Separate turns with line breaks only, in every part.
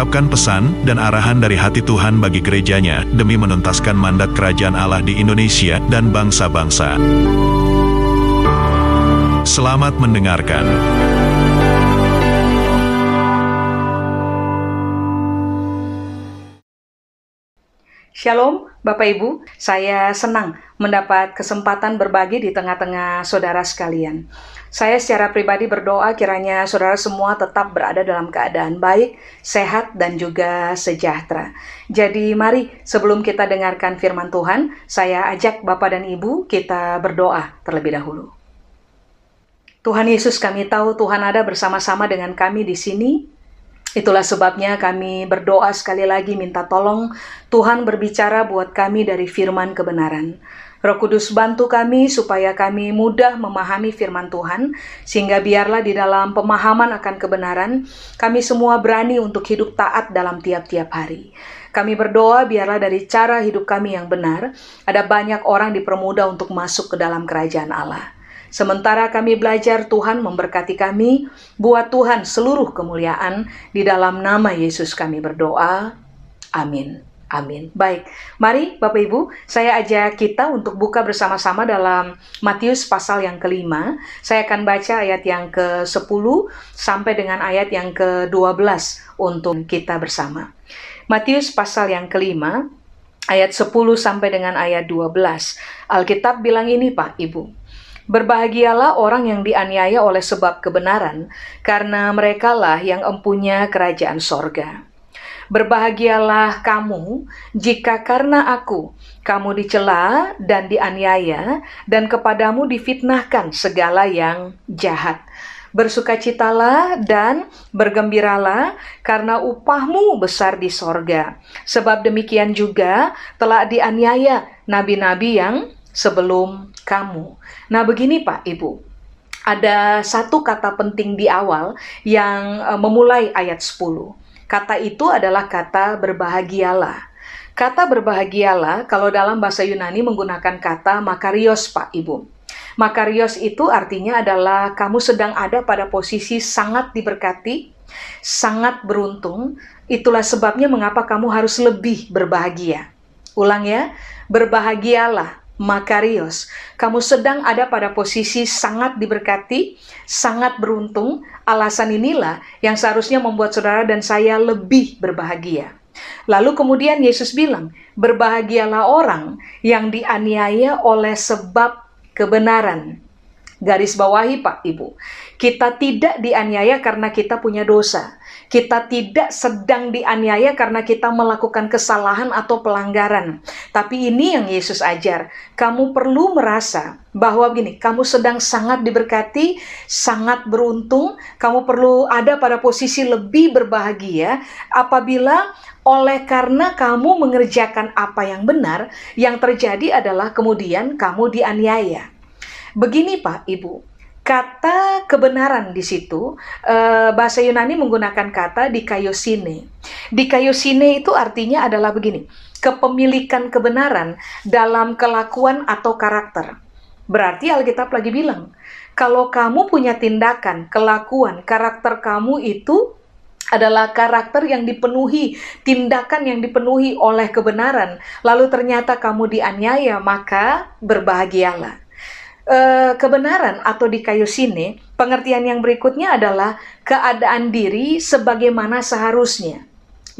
mengungkapkan pesan dan arahan dari hati Tuhan bagi gerejanya demi menuntaskan mandat kerajaan Allah di Indonesia dan bangsa-bangsa. Selamat mendengarkan.
Shalom, Bapak Ibu. Saya senang mendapat kesempatan berbagi di tengah-tengah saudara sekalian. Saya secara pribadi berdoa kiranya saudara semua tetap berada dalam keadaan baik, sehat, dan juga sejahtera. Jadi mari sebelum kita dengarkan firman Tuhan, saya ajak Bapak dan Ibu kita berdoa terlebih dahulu. Tuhan Yesus kami tahu Tuhan ada bersama-sama dengan kami di sini Itulah sebabnya kami berdoa sekali lagi minta tolong Tuhan berbicara buat kami dari firman kebenaran. Roh Kudus bantu kami supaya kami mudah memahami firman Tuhan, sehingga biarlah di dalam pemahaman akan kebenaran, kami semua berani untuk hidup taat dalam tiap-tiap hari. Kami berdoa biarlah dari cara hidup kami yang benar, ada banyak orang dipermudah untuk masuk ke dalam kerajaan Allah. Sementara kami belajar, Tuhan memberkati kami. Buat Tuhan seluruh kemuliaan. Di dalam nama Yesus kami berdoa. Amin. Amin. Baik, mari Bapak Ibu, saya ajak kita untuk buka bersama-sama dalam Matius pasal yang kelima. Saya akan baca ayat yang ke-10 sampai dengan ayat yang ke-12 untuk kita bersama. Matius pasal yang kelima, ayat 10 sampai dengan ayat 12. Alkitab bilang ini Pak Ibu. Berbahagialah orang yang dianiaya oleh sebab kebenaran, karena merekalah yang empunya kerajaan sorga. Berbahagialah kamu jika karena aku kamu dicela dan dianiaya, dan kepadamu difitnahkan segala yang jahat. Bersukacitalah dan bergembiralah karena upahmu besar di sorga. Sebab demikian juga telah dianiaya nabi-nabi yang sebelum kamu. Nah, begini Pak Ibu. Ada satu kata penting di awal yang uh, memulai ayat 10. Kata itu adalah kata berbahagialah. Kata berbahagialah kalau dalam bahasa Yunani menggunakan kata makarios Pak Ibu. Makarios itu artinya adalah kamu sedang ada pada posisi sangat diberkati, sangat beruntung. Itulah sebabnya mengapa kamu harus lebih berbahagia. Ulang ya, berbahagialah Makarios, kamu sedang ada pada posisi sangat diberkati, sangat beruntung. Alasan inilah yang seharusnya membuat saudara dan saya lebih berbahagia. Lalu kemudian Yesus bilang, "Berbahagialah orang yang dianiaya oleh sebab kebenaran." Garis bawahi, Pak Ibu, kita tidak dianiaya karena kita punya dosa kita tidak sedang dianiaya karena kita melakukan kesalahan atau pelanggaran. Tapi ini yang Yesus ajar. Kamu perlu merasa bahwa gini, kamu sedang sangat diberkati, sangat beruntung, kamu perlu ada pada posisi lebih berbahagia apabila oleh karena kamu mengerjakan apa yang benar, yang terjadi adalah kemudian kamu dianiaya. Begini Pak, Ibu, kata kebenaran di situ uh, bahasa Yunani menggunakan kata dikaiosine. Dikaiosine itu artinya adalah begini, kepemilikan kebenaran dalam kelakuan atau karakter. Berarti Alkitab lagi bilang, kalau kamu punya tindakan, kelakuan, karakter kamu itu adalah karakter yang dipenuhi, tindakan yang dipenuhi oleh kebenaran, lalu ternyata kamu dianiaya, maka berbahagialah uh, kebenaran atau di kayu sini, pengertian yang berikutnya adalah keadaan diri sebagaimana seharusnya.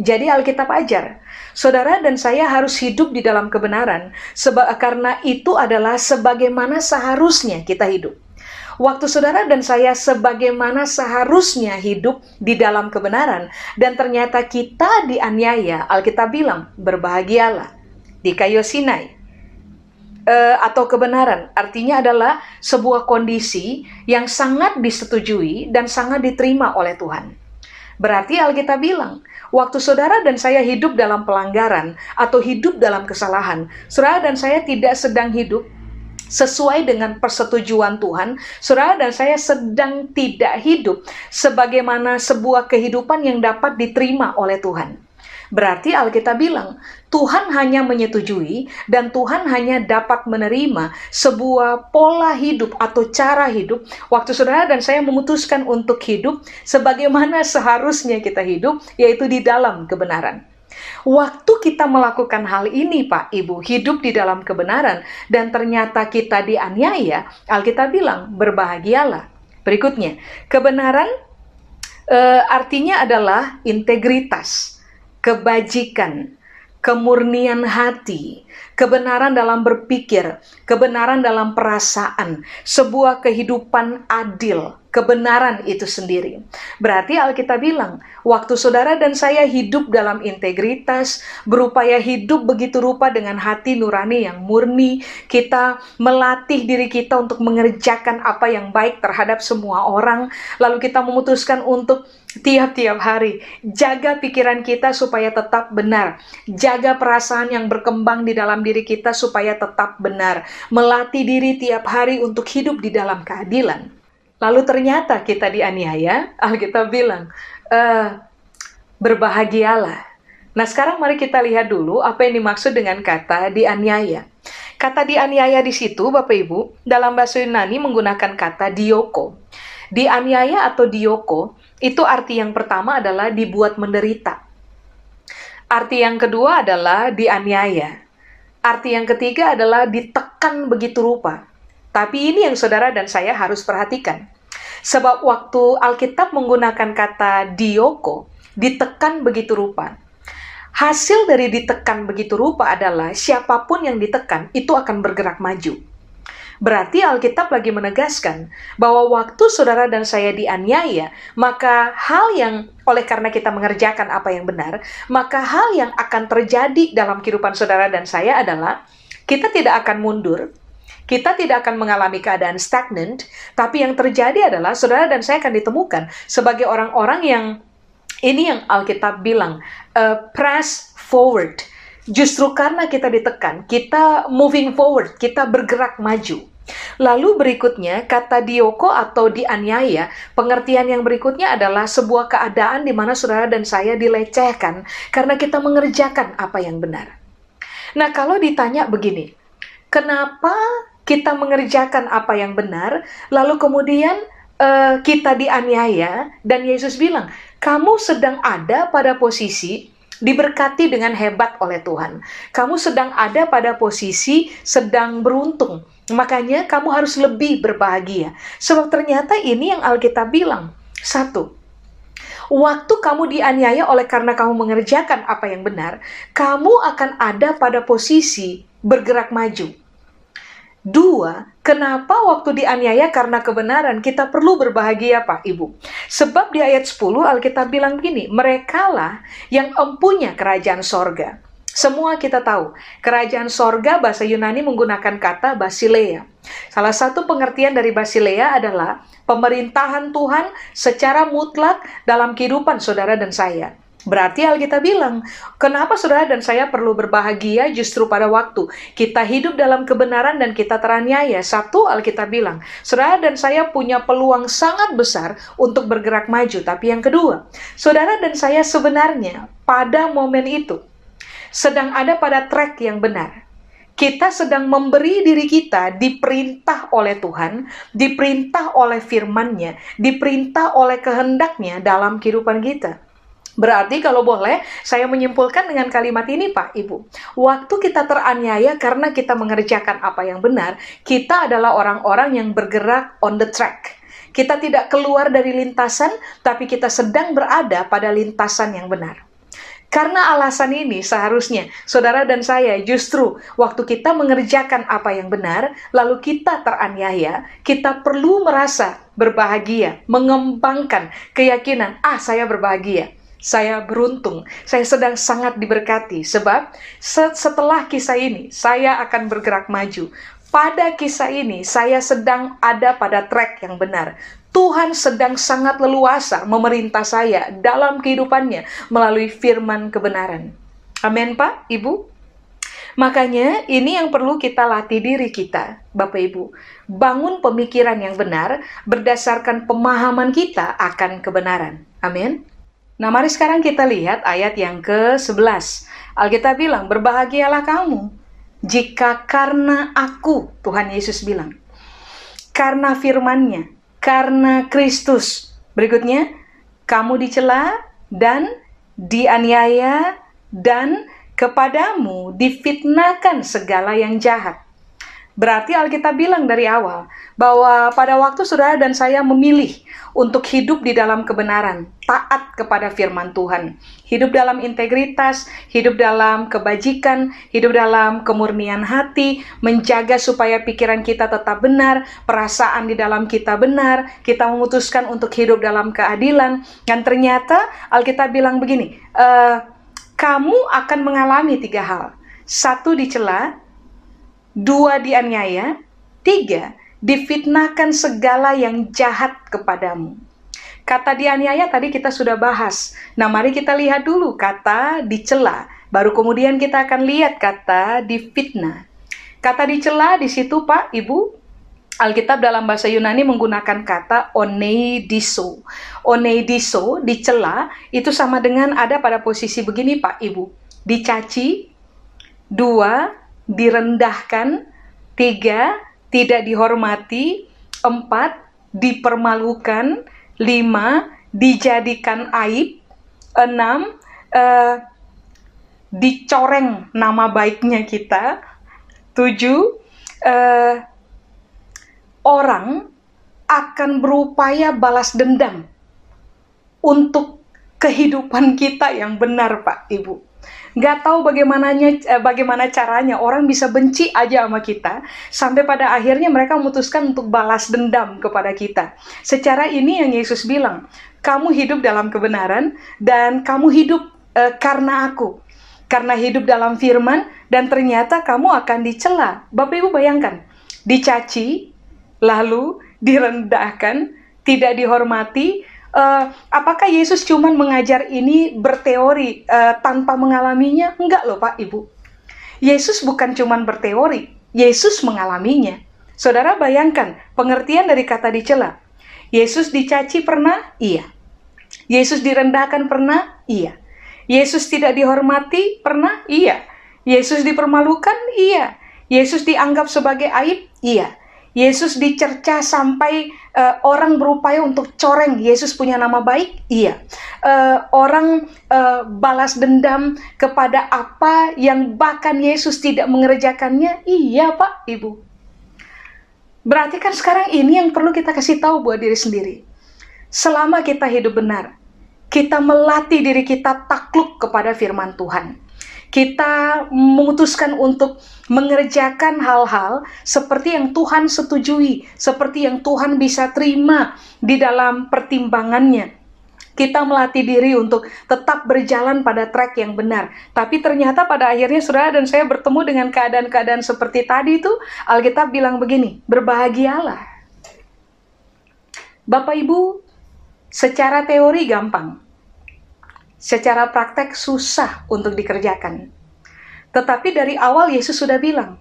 Jadi Alkitab ajar, saudara dan saya harus hidup di dalam kebenaran, seba karena itu adalah sebagaimana seharusnya kita hidup. Waktu saudara dan saya sebagaimana seharusnya hidup di dalam kebenaran, dan ternyata kita dianiaya, Alkitab bilang, berbahagialah di kayu Sinai uh, atau kebenaran. Artinya adalah sebuah kondisi yang sangat disetujui dan sangat diterima oleh Tuhan. Berarti Alkitab bilang, waktu saudara dan saya hidup dalam pelanggaran atau hidup dalam kesalahan, saudara dan saya tidak sedang hidup sesuai dengan persetujuan Tuhan, saudara dan saya sedang tidak hidup sebagaimana sebuah kehidupan yang dapat diterima oleh Tuhan. Berarti Alkitab bilang, Tuhan hanya menyetujui dan Tuhan hanya dapat menerima sebuah pola hidup atau cara hidup waktu saudara dan saya memutuskan untuk hidup sebagaimana seharusnya kita hidup, yaitu di dalam kebenaran. Waktu kita melakukan hal ini, Pak Ibu, hidup di dalam kebenaran, dan ternyata kita dianiaya, Alkitab bilang, berbahagialah. Berikutnya, kebenaran e, artinya adalah integritas kebajikan, kemurnian hati, kebenaran dalam berpikir, kebenaran dalam perasaan, sebuah kehidupan adil, kebenaran itu sendiri. Berarti Alkitab bilang, waktu saudara dan saya hidup dalam integritas, berupaya hidup begitu rupa dengan hati nurani yang murni, kita melatih diri kita untuk mengerjakan apa yang baik terhadap semua orang, lalu kita memutuskan untuk tiap-tiap hari. Jaga pikiran kita supaya tetap benar. Jaga perasaan yang berkembang di dalam diri kita supaya tetap benar. Melatih diri tiap hari untuk hidup di dalam keadilan. Lalu ternyata kita dianiaya, Alkitab bilang, e, berbahagialah. Nah sekarang mari kita lihat dulu apa yang dimaksud dengan kata dianiaya. Kata dianiaya di situ, Bapak Ibu, dalam bahasa Yunani menggunakan kata dioko. Dianiaya atau dioko itu arti yang pertama adalah dibuat menderita. Arti yang kedua adalah dianiaya. Arti yang ketiga adalah ditekan begitu rupa. Tapi ini yang saudara dan saya harus perhatikan. Sebab waktu Alkitab menggunakan kata dioko, ditekan begitu rupa. Hasil dari ditekan begitu rupa adalah siapa pun yang ditekan itu akan bergerak maju. Berarti Alkitab lagi menegaskan bahwa waktu saudara dan saya dianiaya, maka hal yang oleh karena kita mengerjakan apa yang benar, maka hal yang akan terjadi dalam kehidupan saudara dan saya adalah kita tidak akan mundur, kita tidak akan mengalami keadaan stagnant, tapi yang terjadi adalah saudara dan saya akan ditemukan sebagai orang-orang yang ini yang Alkitab bilang, uh, press forward. Justru karena kita ditekan, kita moving forward, kita bergerak maju. Lalu berikutnya, kata dioko atau dianiaya, pengertian yang berikutnya adalah sebuah keadaan di mana saudara dan saya dilecehkan karena kita mengerjakan apa yang benar. Nah, kalau ditanya begini, kenapa kita mengerjakan apa yang benar, lalu kemudian uh, kita dianiaya, dan Yesus bilang, kamu sedang ada pada posisi diberkati dengan hebat oleh Tuhan. Kamu sedang ada pada posisi sedang beruntung Makanya kamu harus lebih berbahagia. Sebab ternyata ini yang Alkitab bilang. Satu, waktu kamu dianiaya oleh karena kamu mengerjakan apa yang benar, kamu akan ada pada posisi bergerak maju. Dua, kenapa waktu dianiaya karena kebenaran kita perlu berbahagia Pak Ibu? Sebab di ayat 10 Alkitab bilang begini, merekalah yang empunya kerajaan sorga. Semua kita tahu, kerajaan sorga bahasa Yunani menggunakan kata Basilea. Salah satu pengertian dari Basilea adalah pemerintahan Tuhan secara mutlak dalam kehidupan saudara dan saya. Berarti Alkitab bilang, kenapa saudara dan saya perlu berbahagia justru pada waktu kita hidup dalam kebenaran dan kita teraniaya. Satu, Alkitab bilang, saudara dan saya punya peluang sangat besar untuk bergerak maju. Tapi yang kedua, saudara dan saya sebenarnya pada momen itu, sedang ada pada track yang benar. Kita sedang memberi diri kita diperintah oleh Tuhan, diperintah oleh firman-Nya, diperintah oleh kehendaknya dalam kehidupan kita. Berarti kalau boleh, saya menyimpulkan dengan kalimat ini Pak Ibu. Waktu kita teraniaya karena kita mengerjakan apa yang benar, kita adalah orang-orang yang bergerak on the track. Kita tidak keluar dari lintasan, tapi kita sedang berada pada lintasan yang benar. Karena alasan ini seharusnya saudara dan saya justru waktu kita mengerjakan apa yang benar, lalu kita teraniaya, kita perlu merasa berbahagia, mengembangkan keyakinan, ah saya berbahagia, saya beruntung, saya sedang sangat diberkati sebab setelah kisah ini saya akan bergerak maju. Pada kisah ini saya sedang ada pada track yang benar. Tuhan sedang sangat leluasa memerintah saya dalam kehidupannya melalui firman kebenaran. Amin, Pak, Ibu. Makanya ini yang perlu kita latih diri kita, Bapak Ibu. Bangun pemikiran yang benar berdasarkan pemahaman kita akan kebenaran. Amin. Nah, mari sekarang kita lihat ayat yang ke-11. Alkitab bilang, "Berbahagialah kamu jika karena aku," Tuhan Yesus bilang, "karena firman-Nya, karena Kristus." Berikutnya, kamu dicela dan dianiaya dan kepadamu difitnahkan segala yang jahat. Berarti Alkitab bilang dari awal bahwa pada waktu saudara dan saya memilih untuk hidup di dalam kebenaran, taat kepada firman Tuhan, hidup dalam integritas, hidup dalam kebajikan, hidup dalam kemurnian hati, menjaga supaya pikiran kita tetap benar, perasaan di dalam kita benar, kita memutuskan untuk hidup dalam keadilan, dan ternyata Alkitab bilang begini, e, kamu akan mengalami tiga hal. Satu dicela, dua dianiaya, tiga difitnahkan segala yang jahat kepadamu. Kata dianiaya tadi kita sudah bahas. Nah, mari kita lihat dulu kata dicela. Baru kemudian kita akan lihat kata difitnah. Kata dicela di situ Pak, Ibu, Alkitab dalam bahasa Yunani menggunakan kata oneidiso. Oneidiso, dicela, itu sama dengan ada pada posisi begini Pak Ibu. Dicaci, dua, direndahkan, tiga, tidak dihormati, empat, dipermalukan, lima, dijadikan aib, enam, eh, dicoreng nama baiknya kita, tujuh, eh, orang akan berupaya balas dendam untuk kehidupan kita yang benar, Pak Ibu. Gak tahu bagaimananya, eh, bagaimana caranya orang bisa benci aja sama kita, sampai pada akhirnya mereka memutuskan untuk balas dendam kepada kita. Secara ini yang Yesus bilang, kamu hidup dalam kebenaran dan kamu hidup uh, karena aku. Karena hidup dalam firman dan ternyata kamu akan dicela. Bapak Ibu bayangkan, dicaci, lalu direndahkan, tidak dihormati. Uh, apakah Yesus cuma mengajar ini berteori uh, tanpa mengalaminya? Enggak loh Pak Ibu. Yesus bukan cuma berteori, Yesus mengalaminya. Saudara bayangkan pengertian dari kata dicela. Yesus dicaci pernah? Iya. Yesus direndahkan pernah? Iya. Yesus tidak dihormati pernah? Iya. Yesus dipermalukan? Iya. Yesus dianggap sebagai aib? Iya. Yesus dicerca sampai uh, orang berupaya untuk coreng Yesus punya nama baik? Iya. Uh, orang uh, balas dendam kepada apa yang bahkan Yesus tidak mengerjakannya? Iya, Pak, Ibu. Berarti kan sekarang ini yang perlu kita kasih tahu buat diri sendiri. Selama kita hidup benar, kita melatih diri kita takluk kepada firman Tuhan kita memutuskan untuk mengerjakan hal-hal seperti yang Tuhan setujui, seperti yang Tuhan bisa terima di dalam pertimbangannya. Kita melatih diri untuk tetap berjalan pada track yang benar. Tapi ternyata pada akhirnya saudara dan saya bertemu dengan keadaan-keadaan seperti tadi itu, Alkitab bilang begini, berbahagialah. Bapak Ibu, secara teori gampang, secara praktek susah untuk dikerjakan. Tetapi dari awal Yesus sudah bilang,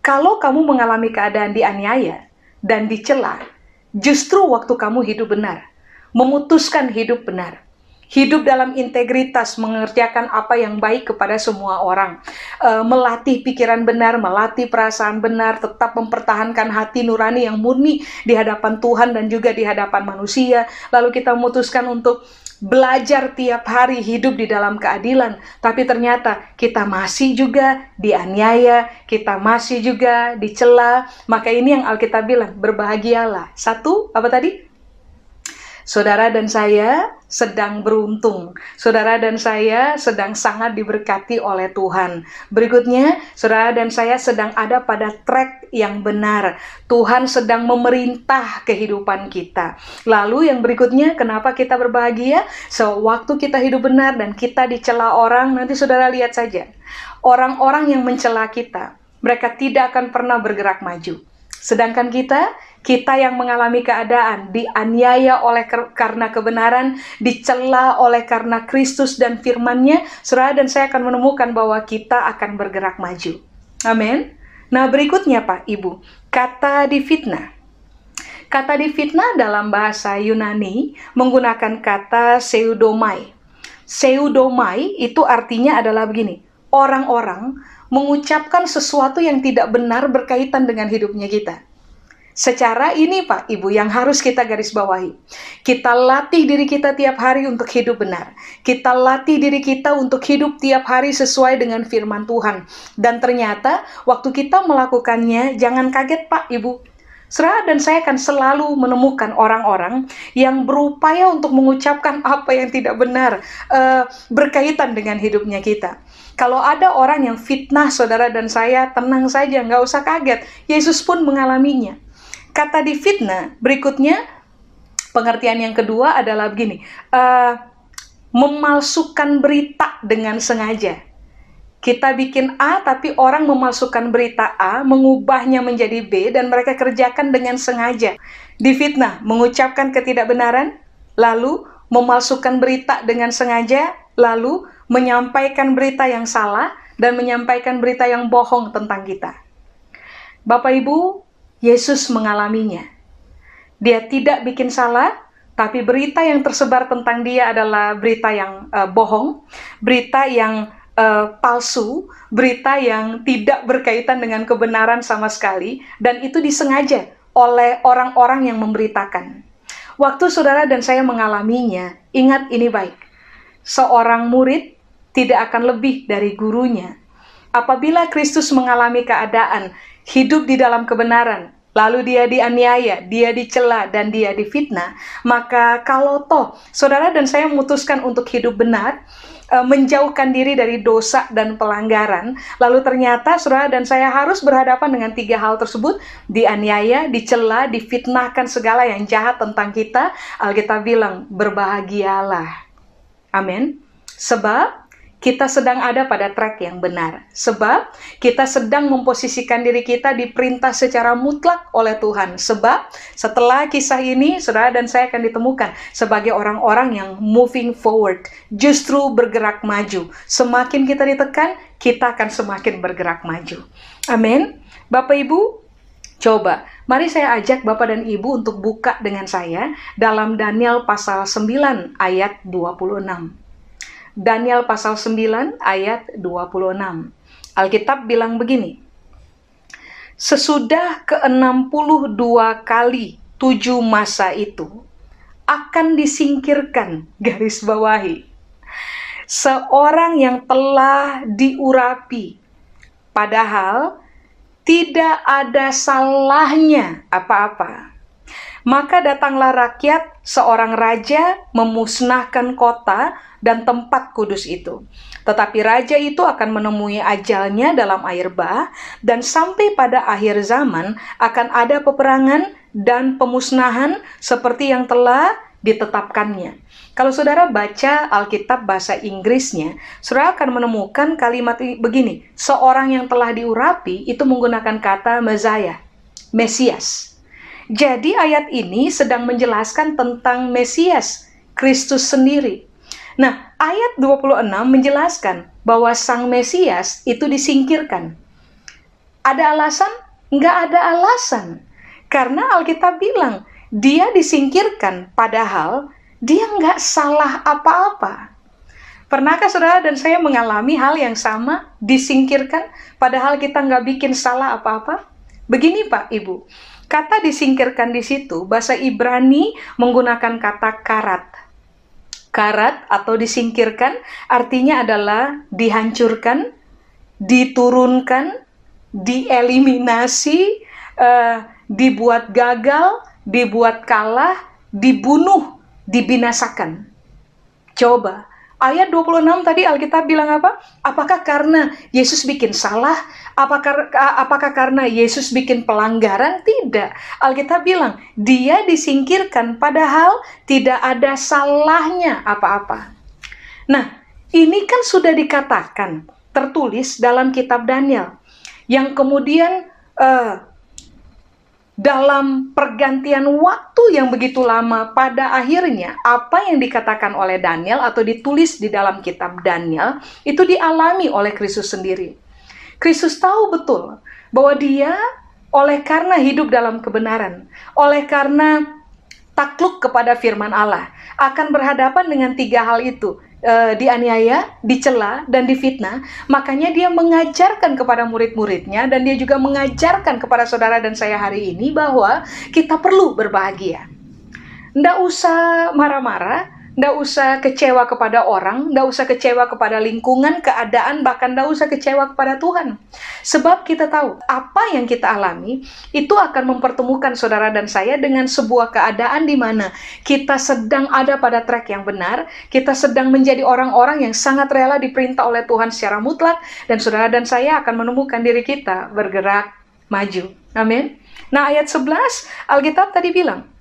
kalau kamu mengalami keadaan dianiaya dan dicela, justru waktu kamu hidup benar, memutuskan hidup benar, hidup dalam integritas, mengerjakan apa yang baik kepada semua orang, e, melatih pikiran benar, melatih perasaan benar, tetap mempertahankan hati nurani yang murni di hadapan Tuhan dan juga di hadapan manusia. Lalu kita memutuskan untuk belajar tiap hari hidup di dalam keadilan, tapi ternyata kita masih juga dianiaya, kita masih juga dicela. Maka ini yang Alkitab bilang, berbahagialah. Satu, apa tadi? Saudara dan saya sedang beruntung. Saudara dan saya sedang sangat diberkati oleh Tuhan. Berikutnya, saudara dan saya sedang ada pada track yang benar. Tuhan sedang memerintah kehidupan kita. Lalu yang berikutnya, kenapa kita berbahagia? Sewaktu kita hidup benar dan kita dicela orang, nanti saudara lihat saja. Orang-orang yang mencela kita, mereka tidak akan pernah bergerak maju Sedangkan kita, kita yang mengalami keadaan dianiaya oleh karena kebenaran, dicela oleh karena Kristus dan firman-Nya, saudara dan saya akan menemukan bahwa kita akan bergerak maju. Amin. Nah, berikutnya Pak, Ibu, kata difitnah. Kata difitnah dalam bahasa Yunani menggunakan kata seudomai. Seudomai itu artinya adalah begini, orang-orang mengucapkan sesuatu yang tidak benar berkaitan dengan hidupnya kita. Secara ini Pak Ibu yang harus kita garis bawahi. Kita latih diri kita tiap hari untuk hidup benar. Kita latih diri kita untuk hidup tiap hari sesuai dengan firman Tuhan. Dan ternyata waktu kita melakukannya jangan kaget Pak Ibu. Serah dan saya akan selalu menemukan orang-orang yang berupaya untuk mengucapkan apa yang tidak benar uh, berkaitan dengan hidupnya kita. Kalau ada orang yang fitnah saudara dan saya, tenang saja, nggak usah kaget. Yesus pun mengalaminya. Kata di fitnah berikutnya, pengertian yang kedua adalah begini, uh, memalsukan berita dengan sengaja. Kita bikin A, tapi orang memalsukan berita A, mengubahnya menjadi B, dan mereka kerjakan dengan sengaja. Difitnah, mengucapkan ketidakbenaran, lalu memalsukan berita dengan sengaja, lalu menyampaikan berita yang salah dan menyampaikan berita yang bohong tentang kita. Bapak Ibu, Yesus mengalaminya. Dia tidak bikin salah, tapi berita yang tersebar tentang dia adalah berita yang uh, bohong, berita yang uh, palsu, berita yang tidak berkaitan dengan kebenaran sama sekali, dan itu disengaja oleh orang-orang yang memberitakan. Waktu saudara dan saya mengalaminya, ingat ini baik. Seorang murid tidak akan lebih dari gurunya. Apabila Kristus mengalami keadaan hidup di dalam kebenaran, lalu dia dianiaya, dia dicela, dan dia difitnah, maka kalau toh saudara dan saya memutuskan untuk hidup benar, e, menjauhkan diri dari dosa dan pelanggaran, lalu ternyata saudara dan saya harus berhadapan dengan tiga hal tersebut, dianiaya, dicela, difitnahkan segala yang jahat tentang kita, Alkitab bilang, berbahagialah. Amin. Sebab kita sedang ada pada track yang benar. Sebab kita sedang memposisikan diri kita diperintah secara mutlak oleh Tuhan. Sebab setelah kisah ini, saudara dan saya akan ditemukan sebagai orang-orang yang moving forward, justru bergerak maju. Semakin kita ditekan, kita akan semakin bergerak maju. Amin. Bapak Ibu, Coba, mari saya ajak Bapak dan Ibu untuk buka dengan saya dalam Daniel pasal 9 ayat 26. Daniel pasal 9 ayat 26. Alkitab bilang begini. Sesudah ke-62 kali tujuh masa itu akan disingkirkan garis bawahi seorang yang telah diurapi padahal tidak ada salahnya apa-apa. Maka datanglah rakyat, seorang raja memusnahkan kota dan tempat kudus itu. Tetapi raja itu akan menemui ajalnya dalam air bah, dan sampai pada akhir zaman akan ada peperangan dan pemusnahan seperti yang telah ditetapkannya. Kalau saudara baca Alkitab bahasa Inggrisnya, saudara akan menemukan kalimat begini: seorang yang telah diurapi itu menggunakan kata Mesias, Mesias. Jadi ayat ini sedang menjelaskan tentang Mesias, Kristus sendiri. Nah, ayat 26 menjelaskan bahwa sang Mesias itu disingkirkan. Ada alasan? Nggak ada alasan. Karena Alkitab bilang, dia disingkirkan padahal dia nggak salah apa-apa. Pernahkah saudara dan saya mengalami hal yang sama, disingkirkan padahal kita nggak bikin salah apa-apa? Begini Pak Ibu, kata disingkirkan di situ, bahasa Ibrani menggunakan kata karat karat atau disingkirkan artinya adalah dihancurkan, diturunkan, dieliminasi, uh, dibuat gagal, dibuat kalah, dibunuh, dibinasakan. Coba ayat 26 tadi Alkitab bilang apa? Apakah karena Yesus bikin salah? Apakah, apakah karena Yesus bikin pelanggaran? Tidak. Alkitab bilang, dia disingkirkan padahal tidak ada salahnya apa-apa. Nah, ini kan sudah dikatakan, tertulis dalam kitab Daniel. Yang kemudian uh, dalam pergantian waktu yang begitu lama, pada akhirnya apa yang dikatakan oleh Daniel atau ditulis di dalam kitab Daniel itu dialami oleh Kristus sendiri. Kristus tahu betul bahwa dia oleh karena hidup dalam kebenaran, oleh karena takluk kepada firman Allah, akan berhadapan dengan tiga hal itu, e, dianiaya, dicela, dan difitnah, makanya dia mengajarkan kepada murid-muridnya dan dia juga mengajarkan kepada saudara dan saya hari ini bahwa kita perlu berbahagia. Nggak usah marah-marah, nggak usah kecewa kepada orang, nggak usah kecewa kepada lingkungan, keadaan, bahkan nggak usah kecewa kepada Tuhan. Sebab kita tahu apa yang kita alami itu akan mempertemukan saudara dan saya dengan sebuah keadaan di mana kita sedang ada pada track yang benar, kita sedang menjadi orang-orang yang sangat rela diperintah oleh Tuhan secara mutlak, dan saudara dan saya akan menemukan diri kita bergerak maju. Amin. Nah ayat 11 Alkitab tadi bilang,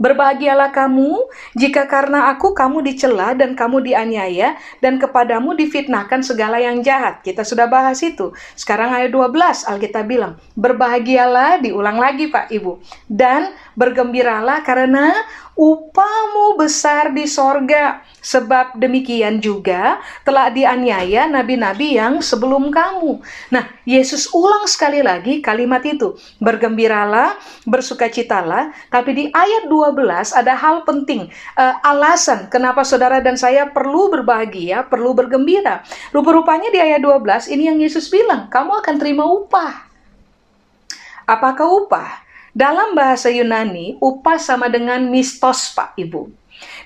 Berbahagialah kamu jika karena aku kamu dicela dan kamu dianiaya dan kepadamu difitnahkan segala yang jahat. Kita sudah bahas itu. Sekarang ayat 12 Alkitab bilang, berbahagialah diulang lagi Pak Ibu dan bergembiralah karena upahmu besar di sorga. Sebab demikian juga telah dianiaya nabi-nabi yang sebelum kamu. Nah, Yesus ulang sekali lagi kalimat itu. Bergembiralah, bersukacitalah. Tapi di ayat 12 ada hal penting. Uh, alasan kenapa saudara dan saya perlu berbahagia, perlu bergembira. Rupa-rupanya di ayat 12 ini yang Yesus bilang, kamu akan terima upah. Apakah upah? Dalam bahasa Yunani, upah sama dengan mistos, Pak Ibu.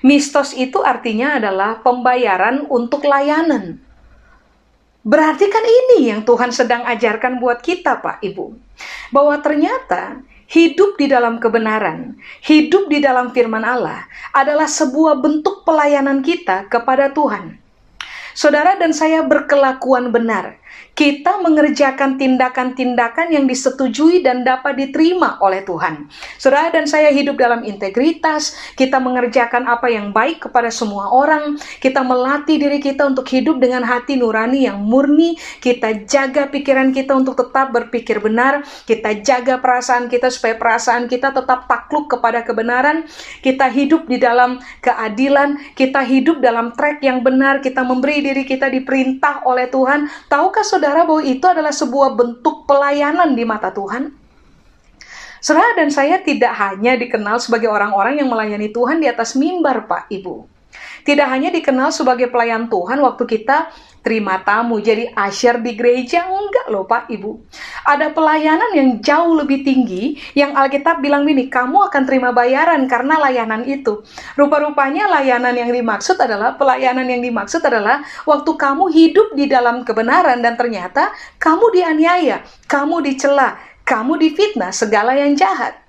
Mistos itu artinya adalah pembayaran untuk layanan. Berarti kan ini yang Tuhan sedang ajarkan buat kita, Pak Ibu. Bahwa ternyata hidup di dalam kebenaran, hidup di dalam firman Allah adalah sebuah bentuk pelayanan kita kepada Tuhan. Saudara dan saya berkelakuan benar kita mengerjakan tindakan-tindakan yang disetujui dan dapat diterima oleh Tuhan. Saudara dan saya hidup dalam integritas, kita mengerjakan apa yang baik kepada semua orang, kita melatih diri kita untuk hidup dengan hati nurani yang murni, kita jaga pikiran kita untuk tetap berpikir benar, kita jaga perasaan kita supaya perasaan kita tetap takluk kepada kebenaran, kita hidup di dalam keadilan, kita hidup dalam track yang benar, kita memberi diri kita diperintah oleh Tuhan. Tahukah saudara saudara bahwa itu adalah sebuah bentuk pelayanan di mata Tuhan? Saudara dan saya tidak hanya dikenal sebagai orang-orang yang melayani Tuhan di atas mimbar, Pak Ibu. Tidak hanya dikenal sebagai pelayan Tuhan waktu kita terima tamu jadi asyar di gereja, enggak loh Pak Ibu. Ada pelayanan yang jauh lebih tinggi yang Alkitab bilang ini, kamu akan terima bayaran karena layanan itu. Rupa-rupanya layanan yang dimaksud adalah, pelayanan yang dimaksud adalah waktu kamu hidup di dalam kebenaran dan ternyata kamu dianiaya, kamu dicela, kamu difitnah, segala yang jahat.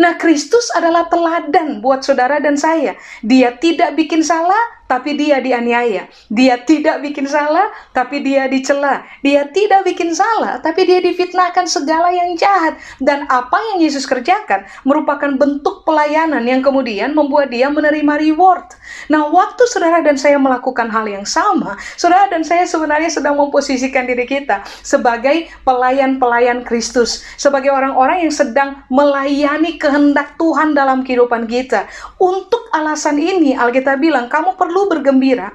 Nah, Kristus adalah teladan buat saudara dan saya. Dia tidak bikin salah, tapi dia dianiaya. Dia tidak bikin salah, tapi dia dicela. Dia tidak bikin salah, tapi dia difitnahkan segala yang jahat. Dan apa yang Yesus kerjakan merupakan bentuk pelayanan yang kemudian membuat dia menerima reward. Nah, waktu saudara dan saya melakukan hal yang sama, saudara dan saya sebenarnya sedang memposisikan diri kita sebagai pelayan-pelayan Kristus, sebagai orang-orang yang sedang melayani kehendak Tuhan dalam kehidupan kita. Untuk alasan ini, Alkitab bilang, kamu perlu perlu bergembira,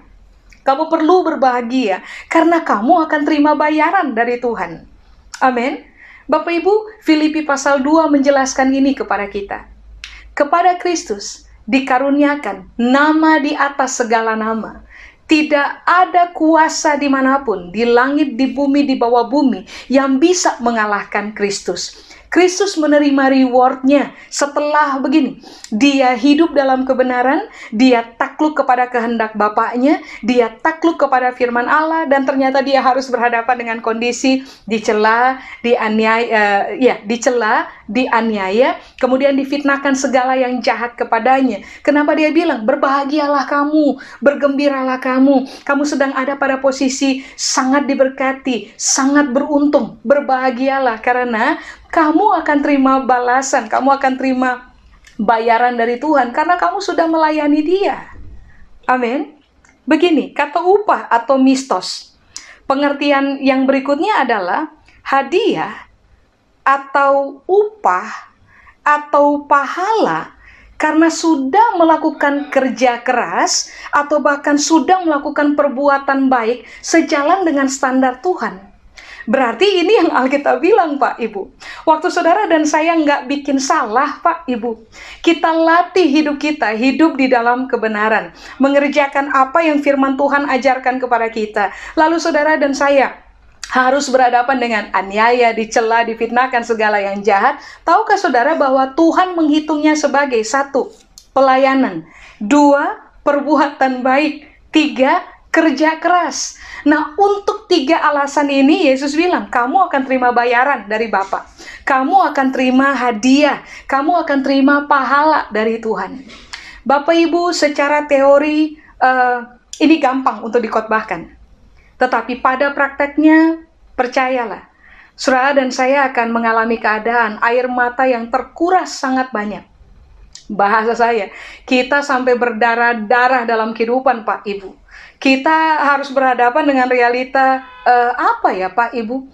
kamu perlu berbahagia, karena kamu akan terima bayaran dari Tuhan. Amin. Bapak Ibu, Filipi pasal 2 menjelaskan ini kepada kita. Kepada Kristus dikaruniakan nama di atas segala nama. Tidak ada kuasa di mana pun, di langit, di bumi, di bawah bumi, yang bisa mengalahkan Kristus. Kristus menerima rewardnya setelah begini. Dia hidup dalam kebenaran, dia takluk kepada kehendak Bapaknya, dia takluk kepada firman Allah, dan ternyata dia harus berhadapan dengan kondisi dicela, dianiaya, uh, ya, dicela, dianiaya, kemudian difitnahkan segala yang jahat kepadanya. Kenapa dia bilang, berbahagialah kamu, bergembiralah kamu, kamu sedang ada pada posisi sangat diberkati, sangat beruntung, berbahagialah karena kamu akan terima balasan, kamu akan terima bayaran dari Tuhan karena kamu sudah melayani Dia. Amin. Begini, kata upah atau mistos. Pengertian yang berikutnya adalah hadiah atau upah atau pahala karena sudah melakukan kerja keras atau bahkan sudah melakukan perbuatan baik sejalan dengan standar Tuhan. Berarti ini yang Alkitab bilang Pak Ibu. Waktu saudara dan saya nggak bikin salah Pak Ibu. Kita latih hidup kita, hidup di dalam kebenaran. Mengerjakan apa yang firman Tuhan ajarkan kepada kita. Lalu saudara dan saya harus berhadapan dengan aniaya, dicela, difitnahkan segala yang jahat. Tahukah saudara bahwa Tuhan menghitungnya sebagai satu, pelayanan, dua, perbuatan baik, tiga, kerja keras. Nah, untuk tiga alasan ini Yesus bilang, kamu akan terima bayaran dari Bapa. Kamu akan terima hadiah, kamu akan terima pahala dari Tuhan. Bapak Ibu, secara teori uh, ini gampang untuk dikotbahkan. Tetapi pada prakteknya, percayalah, saudara dan saya akan mengalami keadaan air mata yang terkuras sangat banyak. Bahasa saya, kita sampai berdarah-darah dalam kehidupan Pak Ibu. Kita harus berhadapan dengan realita uh, apa ya Pak Ibu?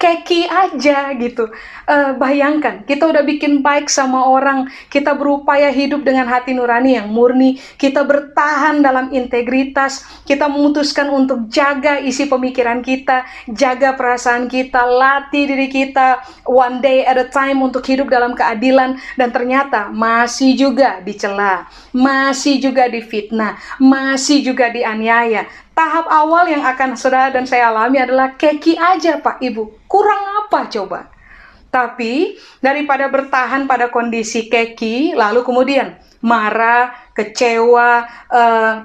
Keki aja gitu. Uh, bayangkan, kita udah bikin baik sama orang, kita berupaya hidup dengan hati nurani yang murni, kita bertahan dalam integritas, kita memutuskan untuk jaga isi pemikiran kita, jaga perasaan kita, latih diri kita one day at a time untuk hidup dalam keadilan dan ternyata masih juga dicela, masih juga difitnah, masih juga dianiaya tahap awal yang akan saudara dan saya alami adalah keki aja Pak Ibu. Kurang apa coba? Tapi daripada bertahan pada kondisi keki, lalu kemudian marah, kecewa, uh,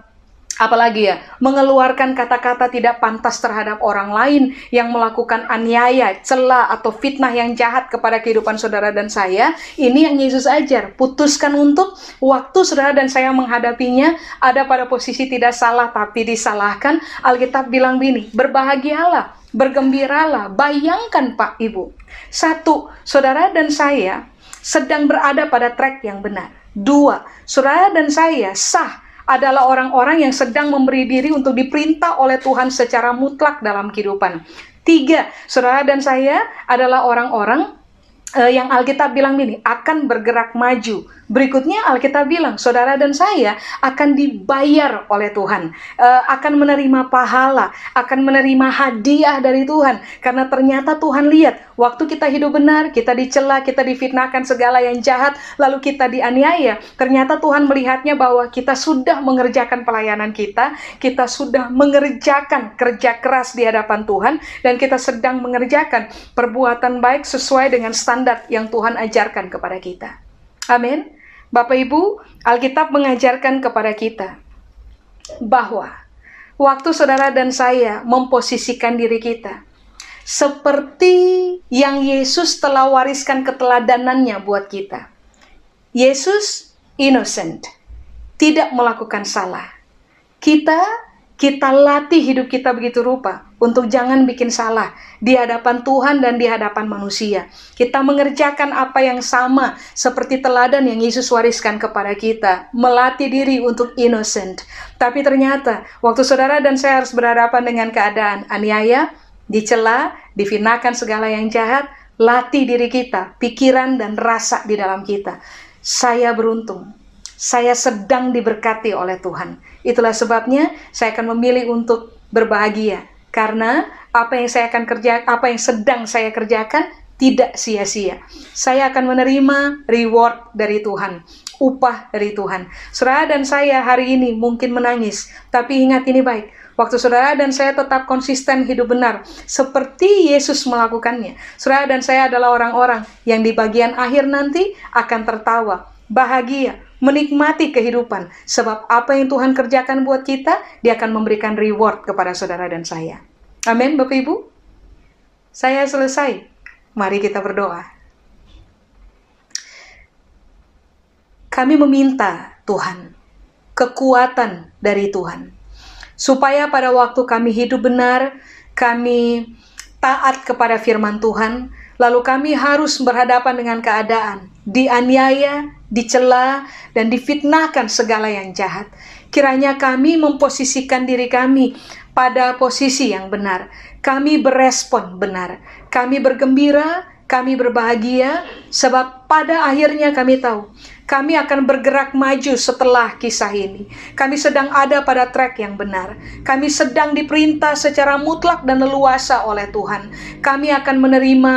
apalagi ya, mengeluarkan kata-kata tidak pantas terhadap orang lain yang melakukan aniaya, celah atau fitnah yang jahat kepada kehidupan saudara dan saya, ini yang Yesus ajar. Putuskan untuk waktu saudara dan saya menghadapinya ada pada posisi tidak salah tapi disalahkan. Alkitab bilang begini, berbahagialah, bergembiralah, bayangkan Pak Ibu. Satu, saudara dan saya sedang berada pada track yang benar. Dua, saudara dan saya sah adalah orang-orang yang sedang memberi diri untuk diperintah oleh Tuhan secara mutlak dalam kehidupan. Tiga, saudara dan saya adalah orang-orang uh, yang Alkitab bilang ini akan bergerak maju. Berikutnya Alkitab bilang, saudara dan saya akan dibayar oleh Tuhan, uh, akan menerima pahala, akan menerima hadiah dari Tuhan, karena ternyata Tuhan lihat waktu kita hidup benar, kita dicela, kita difitnahkan segala yang jahat, lalu kita dianiaya. Ternyata Tuhan melihatnya bahwa kita sudah mengerjakan pelayanan kita, kita sudah mengerjakan kerja keras di hadapan Tuhan, dan kita sedang mengerjakan perbuatan baik sesuai dengan standar yang Tuhan ajarkan kepada kita. Amin. Bapak Ibu, Alkitab mengajarkan kepada kita bahwa waktu saudara dan saya memposisikan diri kita seperti yang Yesus telah wariskan keteladanannya buat kita. Yesus innocent, tidak melakukan salah. Kita kita latih hidup kita begitu rupa untuk jangan bikin salah di hadapan Tuhan dan di hadapan manusia. Kita mengerjakan apa yang sama seperti teladan yang Yesus wariskan kepada kita, melatih diri untuk innocent. Tapi ternyata waktu saudara dan saya harus berhadapan dengan keadaan aniaya, dicela, difinakan segala yang jahat, latih diri kita, pikiran dan rasa di dalam kita. Saya beruntung saya sedang diberkati oleh Tuhan. Itulah sebabnya saya akan memilih untuk berbahagia karena apa yang saya akan kerja, apa yang sedang saya kerjakan tidak sia-sia. Saya akan menerima reward dari Tuhan, upah dari Tuhan. Saudara dan saya hari ini mungkin menangis, tapi ingat ini baik. Waktu saudara dan saya tetap konsisten hidup benar, seperti Yesus melakukannya. Saudara dan saya adalah orang-orang yang di bagian akhir nanti akan tertawa, bahagia, menikmati kehidupan. Sebab apa yang Tuhan kerjakan buat kita, dia akan memberikan reward kepada saudara dan saya. Amin, Bapak Ibu. Saya selesai. Mari kita berdoa. Kami meminta Tuhan kekuatan dari Tuhan supaya pada waktu kami hidup benar, kami taat kepada firman Tuhan, lalu kami harus berhadapan dengan keadaan dianiaya, dicela, dan difitnahkan segala yang jahat. Kiranya kami memposisikan diri kami pada posisi yang benar. Kami berespon benar. Kami bergembira, Kami berbahagia sebab pada akhirnya kami tahu kami akan bergerak maju setelah kisah ini. Kami sedang ada pada trek yang benar. Kami sedang diperintah secara mutlak dan leluasa oleh Tuhan. Kami akan menerima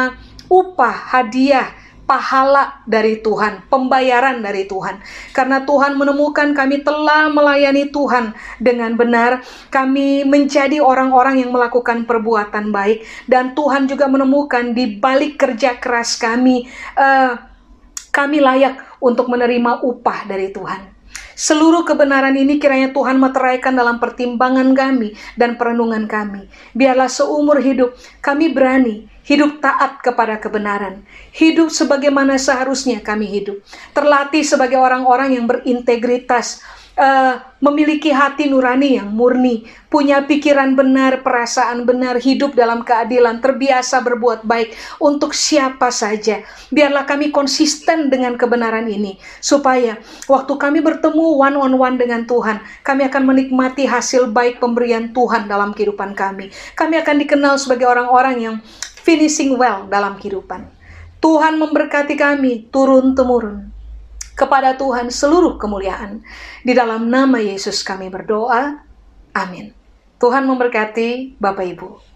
upah, hadiah, pahala dari Tuhan, pembayaran dari Tuhan. Karena Tuhan menemukan kami telah melayani Tuhan dengan benar, kami menjadi orang-orang yang melakukan perbuatan baik dan Tuhan juga menemukan di balik kerja keras kami uh, kami layak untuk menerima upah dari Tuhan. Seluruh kebenaran ini kiranya Tuhan meteraikan dalam pertimbangan kami dan perenungan kami. Biarlah seumur hidup kami berani hidup taat kepada kebenaran, hidup sebagaimana seharusnya kami hidup, terlatih sebagai orang-orang yang berintegritas, uh, memiliki hati nurani yang murni, punya pikiran benar, perasaan benar, hidup dalam keadilan, terbiasa berbuat baik untuk siapa saja. Biarlah kami konsisten dengan kebenaran ini, supaya waktu kami bertemu one on one dengan Tuhan, kami akan menikmati hasil baik pemberian Tuhan dalam kehidupan kami. Kami akan dikenal sebagai orang-orang yang finishing well dalam kehidupan. Tuhan memberkati kami turun-temurun. Kepada Tuhan seluruh kemuliaan. Di dalam nama Yesus kami berdoa. Amin. Tuhan memberkati Bapak Ibu.